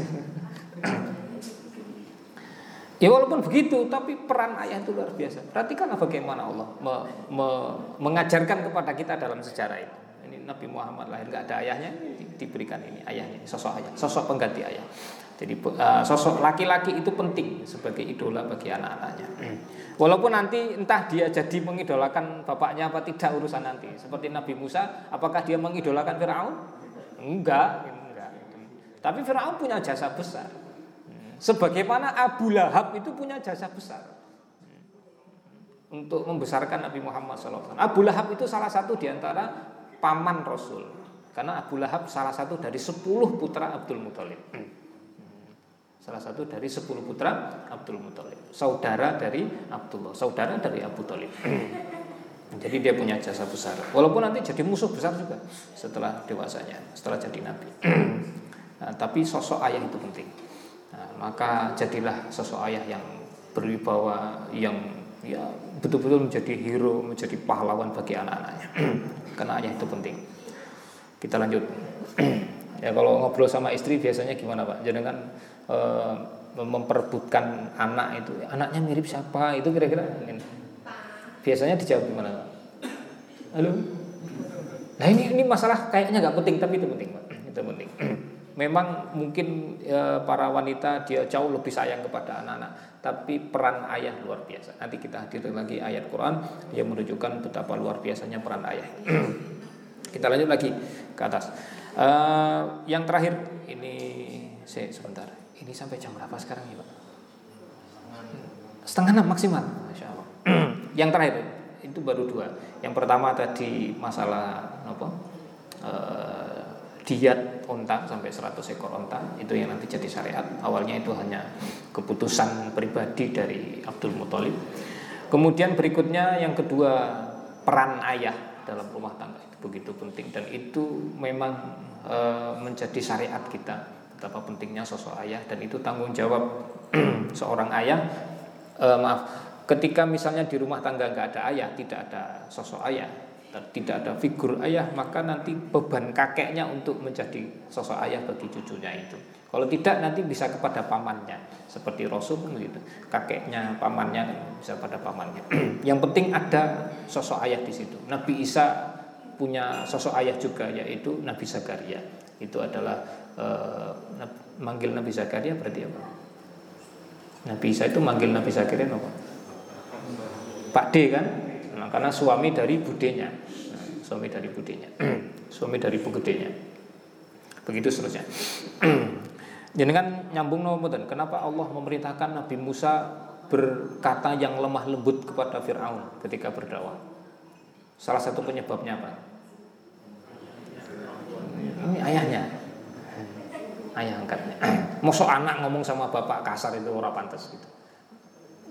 Ya walaupun begitu, tapi peran ayah itu luar biasa. Perhatikanlah bagaimana Allah me, me, mengajarkan kepada kita dalam sejarah itu. Nabi Muhammad lahir nggak ada ayahnya di, diberikan ini ayahnya sosok ayah sosok pengganti ayah. Jadi uh, sosok laki-laki itu penting sebagai idola bagi anak-anaknya. Walaupun nanti entah dia jadi mengidolakan bapaknya apa tidak urusan nanti. Seperti Nabi Musa apakah dia mengidolakan Firaun? Enggak enggak. Tapi Firaun punya jasa besar. Sebagaimana Abu Lahab itu punya jasa besar. Untuk membesarkan Nabi Muhammad SAW. Abu Lahab itu salah satu di antara paman Rasul. Karena Abu Lahab salah satu dari sepuluh putra Abdul Muthalib. Salah satu dari sepuluh putra Abdul Muthalib. Saudara dari Abdullah, saudara dari Abu Talib. Jadi dia punya jasa besar. Walaupun nanti jadi musuh besar juga setelah dewasanya, setelah jadi nabi. Nah, tapi sosok ayah itu penting. Nah, maka jadilah sosok ayah yang berwibawa, yang ya betul-betul menjadi hero, menjadi pahlawan bagi anak-anaknya. Karena ayah itu penting. Kita lanjut. ya kalau ngobrol sama istri biasanya gimana Pak? Jadi kan e, memperebutkan anak itu, anaknya mirip siapa? Itu kira-kira biasanya dijawab gimana Pak? Halo? Nah ini ini masalah kayaknya nggak penting tapi itu penting Pak. Itu penting. Memang mungkin e, para wanita dia jauh lebih sayang kepada anak-anak, tapi peran ayah luar biasa. Nanti kita hadirkan lagi ayat Quran yang menunjukkan betapa luar biasanya peran ayah. kita lanjut lagi ke atas. E, yang terakhir ini saya sebentar. Ini sampai jam berapa sekarang ya Pak? Setengah enam maksimal, masya Allah. yang terakhir itu baru dua. Yang pertama tadi masalah apa? E, diat onta sampai 100 ekor onta itu yang nanti jadi syariat. Awalnya itu hanya keputusan pribadi dari Abdul Muthalib. Kemudian berikutnya yang kedua peran ayah dalam rumah tangga. Itu begitu penting. Dan itu memang e, menjadi syariat kita. Betapa pentingnya sosok ayah. Dan itu tanggung jawab seorang ayah. E, maaf ketika misalnya di rumah tangga nggak ada ayah tidak ada sosok ayah tidak ada figur ayah maka nanti beban kakeknya untuk menjadi sosok ayah bagi cucunya itu. Kalau tidak nanti bisa kepada pamannya seperti Rasul begitu kakeknya pamannya bisa pada pamannya. Yang penting ada sosok ayah di situ. Nabi Isa punya sosok ayah juga yaitu Nabi Zakaria. Itu adalah uh, manggil Nabi Zakaria berarti apa? Nabi Isa itu manggil Nabi Zakaria apa? Pak D kan Nah, karena suami dari budenya, nah, suami dari budenya, suami dari bugedenya. Begitu seterusnya. Jadi kan nyambung dan kenapa Allah memerintahkan Nabi Musa berkata yang lemah lembut kepada Fir'aun ketika berdakwah. Salah satu penyebabnya apa? Ini ayahnya. Ayah angkatnya. Mosok anak ngomong sama bapak kasar itu orang pantas gitu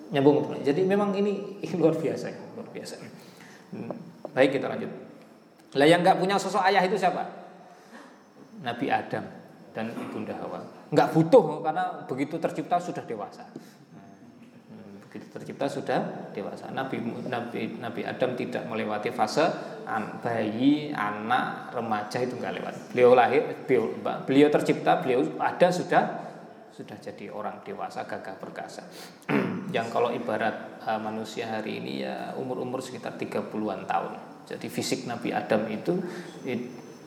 nyambung jadi memang ini, luar biasa luar biasa hmm. baik kita lanjut. Lah yang nggak punya sosok ayah itu siapa? Nabi Adam dan ibunda Hawa. Nggak butuh karena begitu tercipta sudah dewasa. Hmm, begitu tercipta sudah dewasa. Nabi Nabi Nabi Adam tidak melewati fase bayi anak remaja itu nggak lewat. Beliau lahir beliau, beliau tercipta beliau ada sudah sudah jadi orang dewasa gagah perkasa. Yang kalau ibarat uh, manusia hari ini ya umur-umur sekitar 30-an tahun. Jadi fisik Nabi Adam itu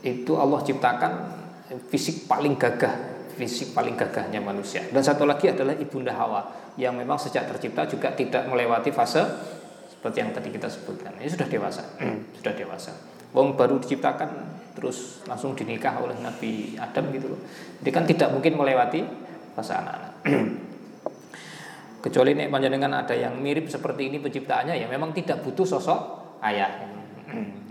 itu Allah ciptakan fisik paling gagah fisik paling gagahnya manusia. Dan satu lagi adalah ibunda Hawa yang memang sejak tercipta juga tidak melewati fase seperti yang tadi kita sebutkan. Ini sudah dewasa sudah dewasa. Wong baru diciptakan terus langsung dinikah oleh Nabi Adam gitu loh. Jadi kan tidak mungkin melewati fase anak-anak. Kecuali nek panjenengan ada yang mirip seperti ini penciptaannya ya memang tidak butuh sosok ayah.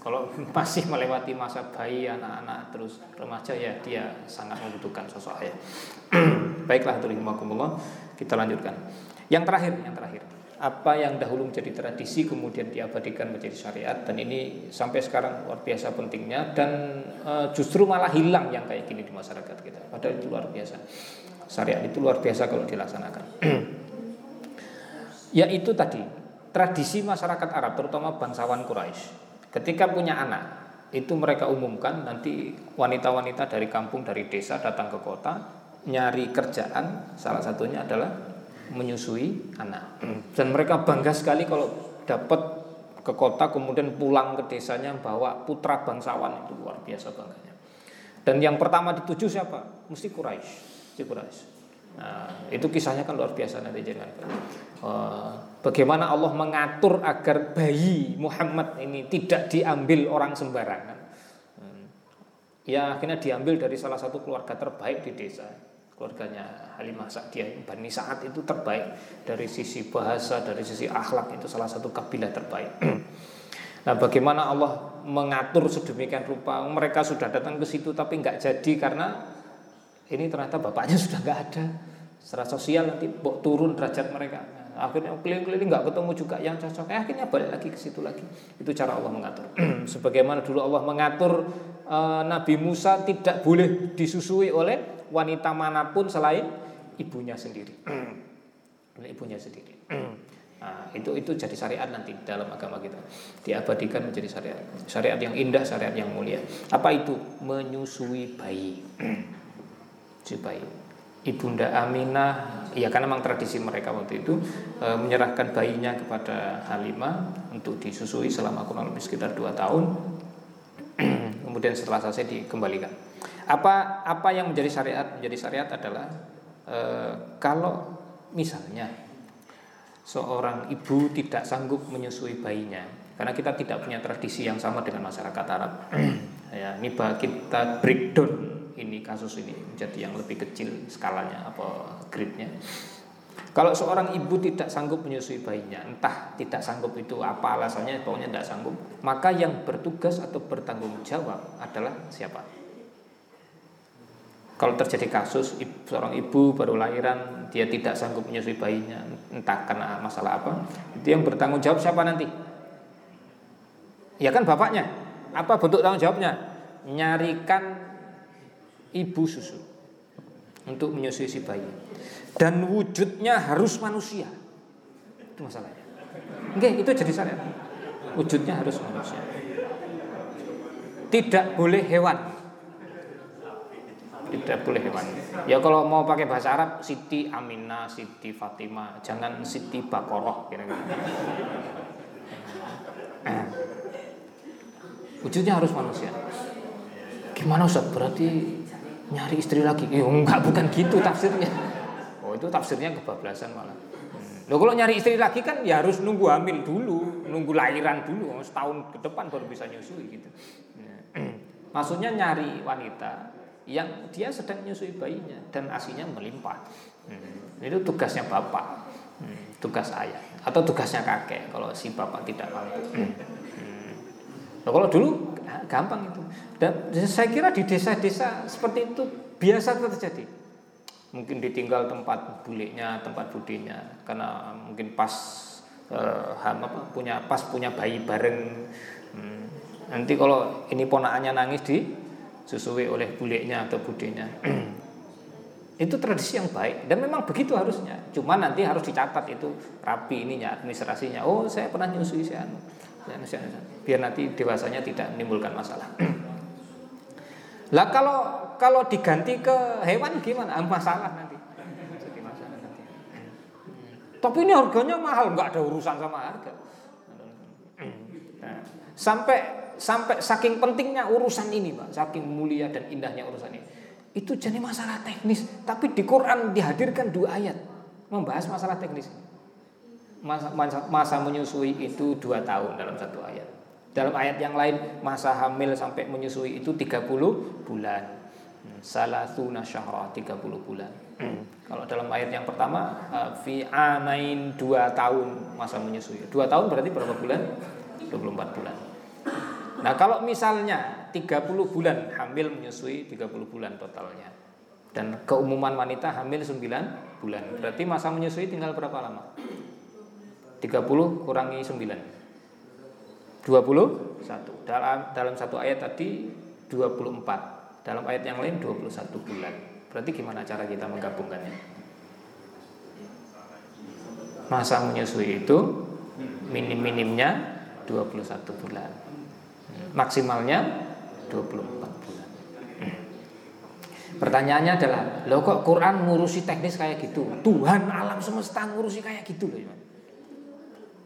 Kalau masih melewati masa bayi, anak-anak terus remaja ya dia sangat membutuhkan sosok ayah. Baiklah terimakumullah, kita lanjutkan. Yang terakhir, yang terakhir. Apa yang dahulu menjadi tradisi kemudian diabadikan menjadi syariat dan ini sampai sekarang luar biasa pentingnya dan e, justru malah hilang yang kayak gini di masyarakat kita. Padahal itu luar biasa. Syariat itu luar biasa kalau dilaksanakan. Yaitu tadi tradisi masyarakat Arab terutama bangsawan Quraisy Ketika punya anak, itu mereka umumkan nanti wanita-wanita dari kampung dari desa datang ke kota nyari kerjaan salah satunya adalah menyusui anak dan mereka bangga sekali kalau dapat ke kota kemudian pulang ke desanya bawa putra bangsawan itu luar biasa bangganya dan yang pertama dituju siapa mesti Quraisy si Quraisy Nah, itu kisahnya kan luar biasa nanti jangan. Uh, bagaimana Allah mengatur agar bayi Muhammad ini tidak diambil orang sembarangan. Hmm. Ya akhirnya diambil dari salah satu keluarga terbaik di desa. Keluarganya Halimah Sa'diyah Bani Sa'ad itu terbaik dari sisi bahasa, dari sisi akhlak itu salah satu kabilah terbaik. Nah, bagaimana Allah mengatur sedemikian rupa? Mereka sudah datang ke situ tapi nggak jadi karena ini ternyata bapaknya sudah nggak ada. Secara sosial nanti turun derajat mereka. Akhirnya keliling-keliling nggak ketemu juga yang cocok. Eh, akhirnya balik lagi ke situ lagi. Itu cara Allah mengatur. Sebagaimana dulu Allah mengatur e, Nabi Musa tidak boleh disusui oleh wanita mana pun selain ibunya sendiri. Ibunya sendiri. Nah, itu itu jadi syariat nanti dalam agama kita. Diabadikan menjadi syariat. Syariat yang indah syariat yang mulia. Apa itu? Menyusui bayi. Si bayi. Ibunda Aminah, ya karena memang tradisi mereka waktu itu e, menyerahkan bayinya kepada Halimah untuk disusui selama kurang lebih sekitar 2 tahun. Kemudian setelah selesai dikembalikan. Apa apa yang menjadi syariat? Menjadi syariat adalah e, kalau misalnya seorang ibu tidak sanggup menyusui bayinya, karena kita tidak punya tradisi yang sama dengan masyarakat Arab. ya, ini kita breakdown ini kasus ini menjadi yang lebih kecil skalanya apa grade-nya. Kalau seorang ibu tidak sanggup menyusui bayinya, entah tidak sanggup itu apa alasannya, pokoknya tidak sanggup, maka yang bertugas atau bertanggung jawab adalah siapa? Kalau terjadi kasus seorang ibu baru lahiran, dia tidak sanggup menyusui bayinya, entah karena masalah apa, itu yang bertanggung jawab siapa nanti? Ya kan bapaknya. Apa bentuk tanggung jawabnya? Nyarikan ibu susu untuk menyusui si bayi. Dan wujudnya harus manusia. Itu masalahnya. Oke, itu jadi syariat. Wujudnya harus manusia. Tidak boleh hewan. Tidak boleh hewan. Ya kalau mau pakai bahasa Arab Siti Aminah, Siti Fatimah, jangan Siti Bakoroh kira-kira. Eh. Wujudnya harus manusia. Gimana Ustaz? Berarti nyari istri lagi. Eh, enggak bukan gitu tafsirnya. Oh, itu tafsirnya kebablasan malah. Hmm. Loh kalau nyari istri lagi kan ya harus nunggu hamil dulu, nunggu lahiran dulu, setahun ke depan baru bisa nyusui gitu. Hmm. Maksudnya nyari wanita yang dia sedang nyusui bayinya dan asinya melimpah. Hmm. Itu tugasnya bapak, hmm. tugas ayah atau tugasnya kakek kalau si bapak tidak mampu. Hmm. Nah, kalau dulu gampang itu. Dan saya kira di desa-desa seperti itu biasa terjadi. Mungkin ditinggal tempat buliknya, tempat budinya, karena mungkin pas eh, punya pas punya bayi bareng. Hmm. Nanti kalau ini ponakannya nangis di susui oleh buliknya atau budinya. itu tradisi yang baik dan memang begitu harusnya. Cuma nanti harus dicatat itu rapi ininya administrasinya. Oh, saya pernah nyusui saya anu. biar nanti dewasanya tidak menimbulkan masalah. Lah kalau kalau diganti ke hewan gimana? Ah, masalah nanti. Nanti. Tapi ini harganya mahal, nggak ada urusan sama harga. Nah, sampai sampai saking pentingnya urusan ini, Pak, saking mulia dan indahnya urusan ini. Itu jadi masalah teknis, tapi di Quran dihadirkan dua ayat membahas masalah teknis. Masa, masa, masa menyusui itu dua tahun dalam satu ayat. Dalam ayat yang lain masa hamil sampai menyusui itu 30 bulan. Hmm, Salasuna syahra 30 bulan. Hmm. Kalau dalam ayat yang pertama uh, fi anain 2 tahun masa menyusui. 2 tahun berarti berapa bulan? 24 bulan. Nah, kalau misalnya 30 bulan hamil menyusui 30 bulan totalnya. Dan keumuman wanita hamil 9 bulan. Berarti masa menyusui tinggal berapa lama? 30 kurangi 9. 21 dalam dalam satu ayat tadi 24 dalam ayat yang lain 21 bulan berarti gimana cara kita menggabungkannya masa menyusui itu minim-minimnya 21 bulan maksimalnya 24 bulan pertanyaannya adalah lo kok Quran ngurusi teknis kayak gitu Tuhan alam semesta ngurusi kayak gitu loh ya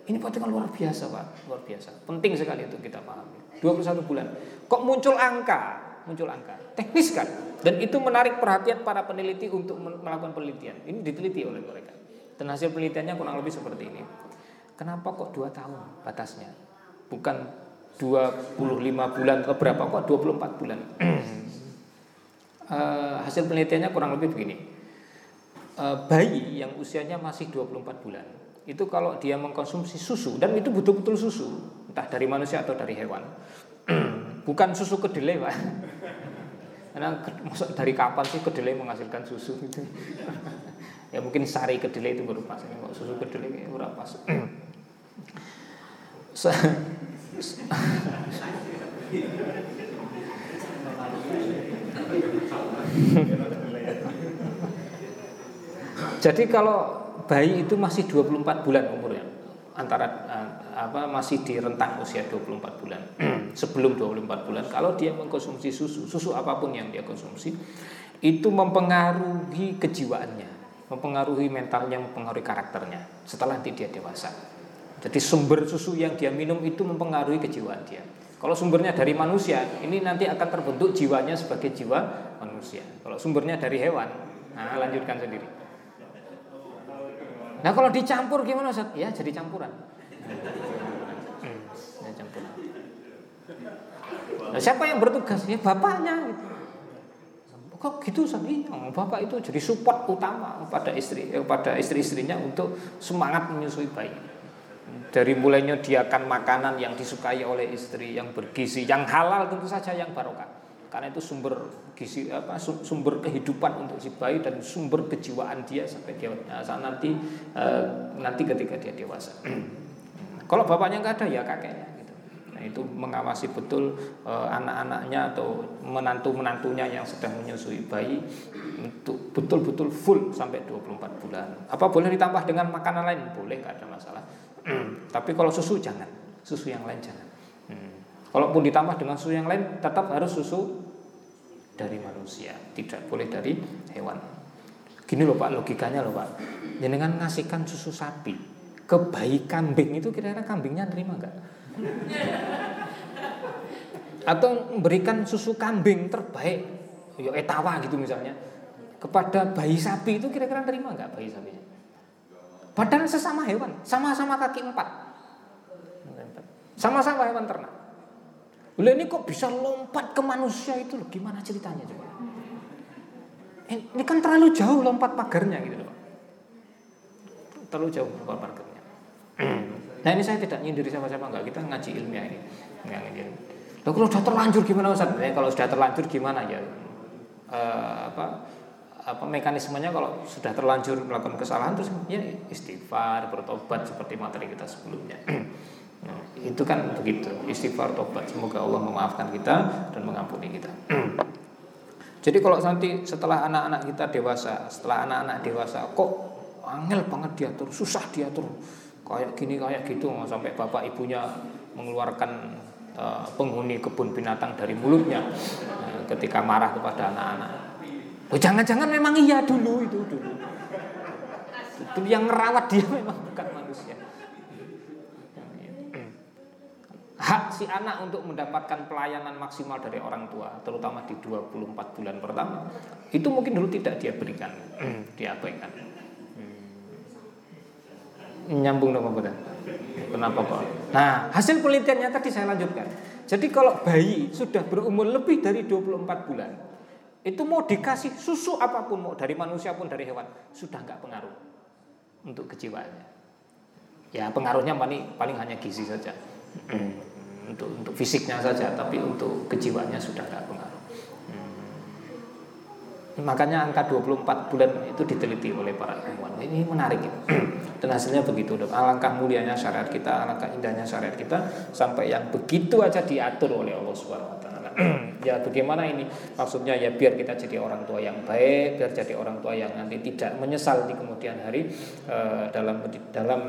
ini potongan luar biasa Pak, luar biasa. Penting sekali itu kita pahami. 21 bulan. Kok muncul angka? Muncul angka. Teknis kan? Dan itu menarik perhatian para peneliti untuk melakukan penelitian. Ini diteliti oleh mereka. Dan hasil penelitiannya kurang lebih seperti ini. Kenapa kok 2 tahun batasnya? Bukan 25 bulan atau berapa? Kok 24 bulan. uh, hasil penelitiannya kurang lebih begini. Uh, bayi yang usianya masih 24 bulan itu kalau dia mengkonsumsi susu dan itu betul-betul susu entah dari manusia atau dari hewan. Bukan susu kedelai pak. Karena dari kapan sih kedelai menghasilkan susu itu? Ya mungkin sari kedelai itu kok susu kedelai berapa pas jadi kalau bayi itu masih 24 bulan umurnya antara uh, apa masih di rentang usia 24 bulan sebelum 24 bulan kalau dia mengkonsumsi susu susu apa pun yang dia konsumsi itu mempengaruhi kejiwaannya mempengaruhi mentalnya mempengaruhi karakternya setelah nanti dia dewasa jadi sumber susu yang dia minum itu mempengaruhi kejiwaan dia kalau sumbernya dari manusia ini nanti akan terbentuk jiwanya sebagai jiwa manusia kalau sumbernya dari hewan nah lanjutkan sendiri Nah kalau dicampur gimana Ustaz? Ya jadi campuran. Hmm, ya campuran. Nah, siapa yang bertugas? Ya bapaknya. Gitu. Kok gitu Ustaz? Iya, bapak itu jadi support utama pada istri, eh, pada istri-istrinya untuk semangat menyusui bayi. Dari mulainya dia akan makanan yang disukai oleh istri, yang bergizi, yang halal tentu saja yang barokah karena itu sumber gizi apa sumber kehidupan untuk si bayi dan sumber kejiwaan dia sampai dia nah, saat nanti uh, nanti ketika dia dewasa. Kalau bapaknya nggak ada ya kakeknya gitu. Nah itu mengawasi betul uh, anak-anaknya atau menantu-menantunya yang sedang menyusui bayi untuk betul-betul full sampai 24 bulan. Apa boleh ditambah dengan makanan lain? Boleh nggak ada masalah. Tapi kalau susu jangan, susu yang lain jangan. Hmm. Kalaupun ditambah dengan susu yang lain tetap harus susu dari manusia, tidak boleh dari hewan. Gini loh Pak, logikanya loh Pak. Jenengan ngasihkan susu sapi ke bayi kambing itu kira-kira kambingnya nerima enggak? Atau memberikan susu kambing terbaik, ya etawa gitu misalnya, kepada bayi sapi itu kira-kira nerima enggak bayi sapinya? Padahal sesama hewan, sama-sama kaki empat. Sama-sama hewan ternak. Lah ini kok bisa lompat ke manusia itu loh, gimana ceritanya coba? Ini kan terlalu jauh lompat pagarnya gitu loh. Terlalu jauh lompat pagarnya. Nah ini saya tidak nyindir siapa-siapa enggak, kita ngaji ilmiah ini. Enggak ngaji. Loh kalau sudah terlanjur gimana Ustaz? Ya, kalau sudah terlanjur gimana ya? Uh, apa apa mekanismenya kalau sudah terlanjur melakukan kesalahan terus ya istighfar, bertobat seperti materi kita sebelumnya. Nah, itu kan begitu istighfar tobat semoga Allah memaafkan kita dan mengampuni kita. Jadi kalau nanti setelah anak-anak kita dewasa, setelah anak-anak dewasa kok angel banget diatur, susah diatur. Kayak gini kayak gitu sampai bapak ibunya mengeluarkan uh, penghuni kebun binatang dari mulutnya uh, ketika marah kepada anak-anak. Oh, jangan-jangan memang iya dulu itu dulu. Itu yang merawat dia memang bukan manusia. hak si anak untuk mendapatkan pelayanan maksimal dari orang tua, terutama di 24 bulan pertama, itu mungkin dulu tidak dia berikan, diabaikan. Hmm. Nyambung dong Pak Kenapa kok? Nah, hasil penelitiannya tadi saya lanjutkan. Jadi kalau bayi sudah berumur lebih dari 24 bulan, itu mau dikasih susu apa pun, mau dari manusia pun dari hewan, sudah nggak pengaruh untuk kejiwaannya. Ya pengaruhnya paling paling hanya gizi saja, untuk untuk fisiknya saja, tapi untuk kejiwaannya sudah nggak pengaruh. Makanya angka 24 bulan itu diteliti oleh para ilmuwan. Ini menarik gitu. Dan hasilnya begitu. Alangkah mulianya syariat kita, alangkah indahnya syariat kita sampai yang begitu aja diatur oleh Allah Subhanahu wa taala. ya bagaimana ini? Maksudnya ya biar kita jadi orang tua yang baik, biar jadi orang tua yang nanti tidak menyesal di kemudian hari uh, dalam dalam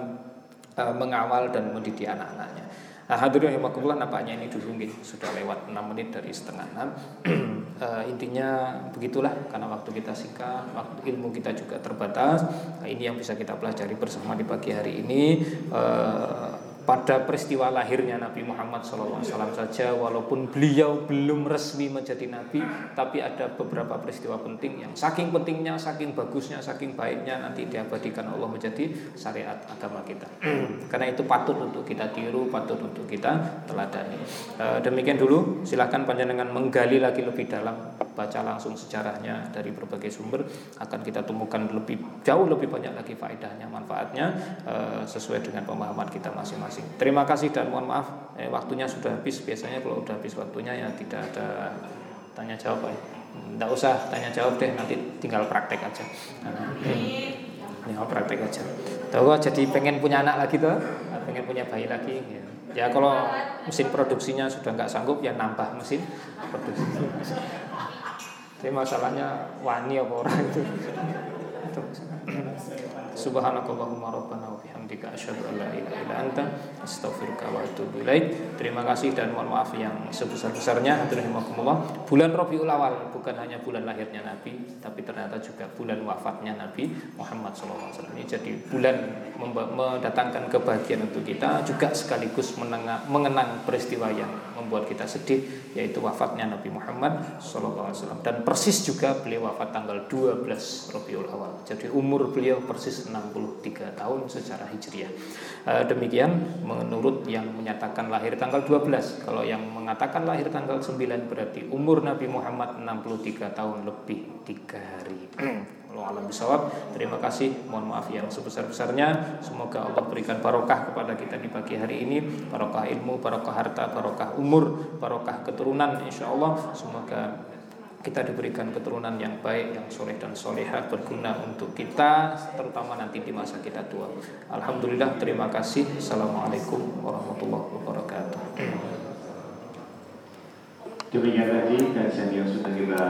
uh, mengawal dan mendidik anak-anaknya. Nah, hadirin rahimakumullah nampaknya ini dulu mungkin sudah lewat 6 menit dari setengah 6. uh, intinya begitulah karena waktu kita singkat, waktu ilmu kita juga terbatas. Nah, ini yang bisa kita pelajari bersama di pagi hari ini. Uh, pada peristiwa lahirnya Nabi Muhammad SAW saja walaupun beliau belum resmi menjadi Nabi tapi ada beberapa peristiwa penting yang saking pentingnya, saking bagusnya, saking baiknya nanti diabadikan Allah menjadi syariat agama kita. Karena itu patut untuk kita tiru, patut untuk kita teladani. E, demikian dulu silahkan panjenengan menggali lagi lebih dalam baca langsung sejarahnya dari berbagai sumber. Akan kita temukan lebih jauh lebih banyak lagi faedahnya, manfaatnya e, sesuai dengan pemahaman kita masing-masing masing-masing. Terima kasih dan mohon maaf eh, waktunya sudah habis. Biasanya kalau sudah habis waktunya ya tidak ada tanya jawab ya. Tidak usah tanya jawab deh nanti tinggal praktek aja. Oh, praktek aja. Tahu jadi pengen punya anak lagi tuh, pengen punya bayi lagi. Ya, ya kalau mesin produksinya sudah nggak sanggup ya nambah mesin produksi. Tapi masalahnya wani apa orang itu. Subhanakallahumma rabbana wa bihamdika asyhadu an la ilaha illa anta astaghfiruka wa atubu ilaik. Terima kasih dan mohon maaf yang sebesar-besarnya rahimakumullah. Bulan Rabiul Awal bukan hanya bulan lahirnya Nabi, tapi ternyata juga bulan wafatnya Nabi Muhammad SAW. Ini jadi bulan mendatangkan kebahagiaan untuk kita juga sekaligus mengenang peristiwa yang membuat kita sedih yaitu wafatnya Nabi Muhammad SAW dan persis juga beliau wafat tanggal 12 Rabiul Awal. Jadi umur beliau persis 63 tahun secara hijriah. Eh, demikian menurut yang menyatakan lahir tanggal 12. Kalau yang mengatakan lahir tanggal 9 berarti umur Nabi Muhammad 63 tahun lebih 3 hari. Alam bisawab. Terima kasih. Mohon maaf yang sebesar-besarnya. Semoga Allah berikan barokah kepada kita di pagi hari ini. Barokah ilmu, barokah harta, barokah umur, barokah keturunan. Insya Allah semoga kita diberikan keturunan yang baik, yang soleh dan solehah berguna untuk kita, terutama nanti di masa kita tua. Alhamdulillah, terima kasih. Assalamualaikum warahmatullahi wabarakatuh. Demikian tadi kajian yang sudah kita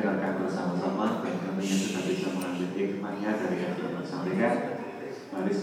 dengarkan bersama-sama dan kami yang sudah bisa mengambil hikmahnya dari yang telah sampaikan. Mari